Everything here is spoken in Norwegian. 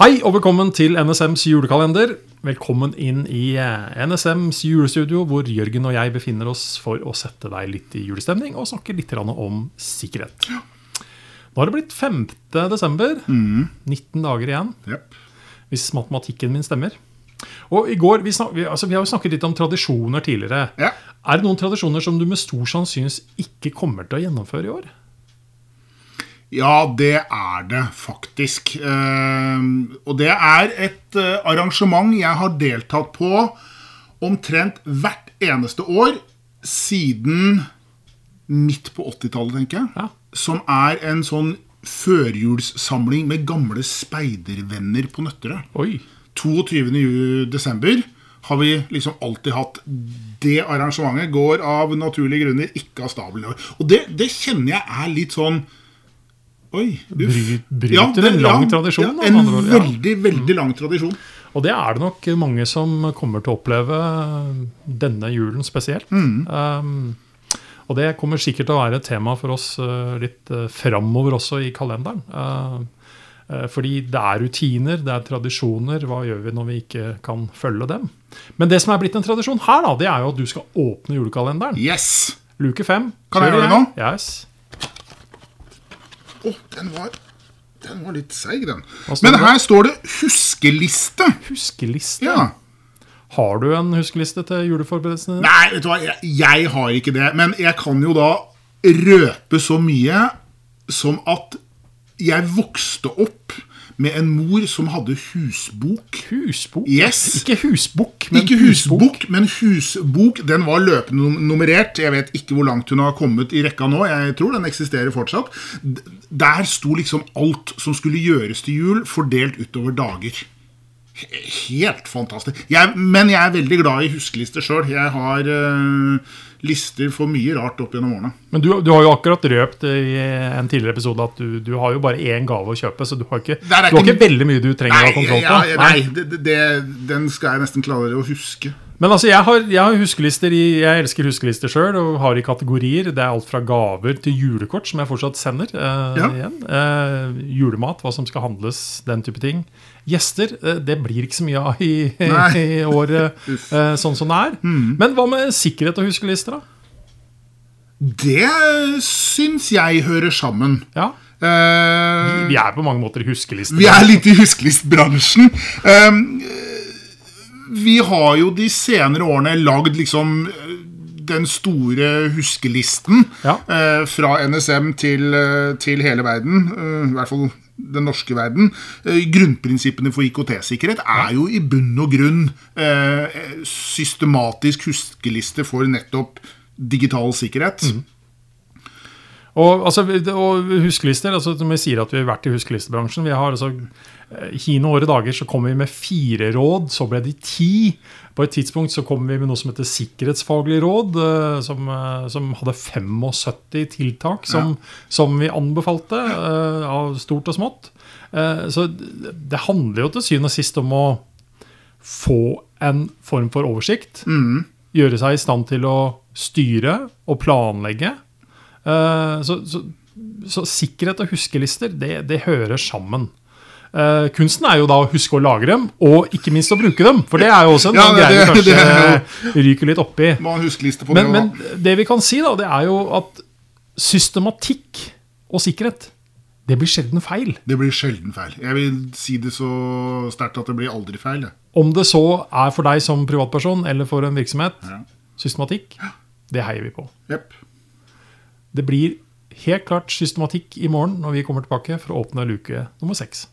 Hei og velkommen til NSMs julekalender. Velkommen inn i eh, NSMs julestudio, hvor Jørgen og jeg befinner oss for å sette deg litt i julestemning og snakke litt om sikkerhet. Nå har det blitt 5. desember. 19 dager igjen, hvis matematikken min stemmer. Og i går, Vi, snak, vi, altså, vi har jo snakket litt om tradisjoner tidligere. Ja. Er det noen tradisjoner som du med stor sannsynlighet ikke kommer til å gjennomføre i år? Ja, det er det faktisk. Eh, og det er et eh, arrangement jeg har deltatt på omtrent hvert eneste år siden midt på 80-tallet, tenker jeg. Ja. Som er en sånn førjulssamling med gamle speidervenner på Nøtterøy. Oi. 22. desember har vi liksom alltid hatt det arrangementet. Går av naturlige grunner ikke av stabelen i år. Og det, det kjenner jeg er litt sånn Oi. Bry- bryter en lang tradisjon, Ja, en med ja. veldig, veldig lang tradisjon. Og det er det nok mange som kommer til å oppleve denne julen spesielt. Mm. Um, og det kommer sikkert til å være et tema for oss uh, litt uh, framover også i kalenderen. Uh, uh, fordi det er rutiner, det er tradisjoner. Hva gjør vi når vi ikke kan følge dem? Men det som er blitt en tradisjon her, da, det er jo at du skal åpne julekalenderen. Yes! Luke fem. Kan jeg gjøre det nå? Yes. Å, den var den var litt seig, den. Men her står det 'huskeliste'. Huskeliste. Ja. Har du en huskeliste til juleforberedelsene? Nei, vet du hva, jeg, jeg har ikke det. Men jeg kan jo da røpe så mye som at jeg vokste opp med en mor som hadde husbok. Husbok? Yes. Ikke husbok, men ikke husbok, men husbok. Den var løpende nummerert. Jeg vet ikke hvor langt hun har kommet i rekka nå. Jeg tror den eksisterer fortsatt. Der sto liksom alt som skulle gjøres til jul, fordelt utover dager. He- Helt fantastisk. Jeg, men jeg er veldig glad i huskelister sjøl. Jeg har uh, lister for mye rart opp gjennom årene. Men du, du har jo akkurat røpt i en tidligere episode at du, du har jo bare én gave å kjøpe, så du har ikke, du har ikke- veldig mye du trenger å ha Nei, på. ja, nei det- det, den skal jeg nesten klare å huske. Men altså, jeg har, jeg har huskelister i, jeg elsker huskelister sjøl og har i kategorier. Det er alt fra gaver til julekort, som jeg fortsatt sender. Eh, Ja. igjen. Eh, julemat, hva som skal handles, den type ting. Gjester, eh, det blir ikke så mye av i, i året eh, sånn som det er. Men hva med sikkerhet og huskelister, da? Det syns jeg hører sammen. Ja, Eh, Vi er på mange måter huskelister. Vi er litt i huskelistbransjen. Um, vi har jo de senere årene lagd liksom eh, den store huskelisten Ja. eh, fra NSM til, eh, til hele verden. eh, I hvert fall den norske verden. Eh, grunnprinsippene for IKT-sikkerhet er jo i bunn og grunn eh, systematisk huskeliste for nettopp digital sikkerhet. Og, altså, og huskelister, altså, som vi sier at vi har vært i huskelistebransjen vi har altså, Kino I noen dager så kom vi med fire råd, så ble de ti. På et tidspunkt så kom vi med noe som heter sikkerhetsfaglig råd, eh, som, eh, som hadde 75 tiltak som, som vi anbefalte, eh, av stort og smått. Eh, Så det handler jo til syvende og sist om å få en form for oversikt. Gjøre seg i stand til å styre og planlegge. Eh, Så, så, så sikkerhet og huskelister, det, det hører sammen. Uh, kunsten er jo da å huske å lagre dem, og ikke minst å bruke dem. For det er jo også en Ja, det- greie vi kanskje det ryker litt oppi. Men, det. men det vi kan si, da, det er jo at systematikk og sikkerhet, det blir sjelden feil. Det blir sjelden feil. Jeg vil si det så sterkt at det blir aldri feil. det. Om det så er for deg som privatperson eller for en virksomhet, Ja. systematikk, det heier vi på. Jepp. Det blir helt klart systematikk i morgen når vi kommer tilbake for å åpne luke nummer seks.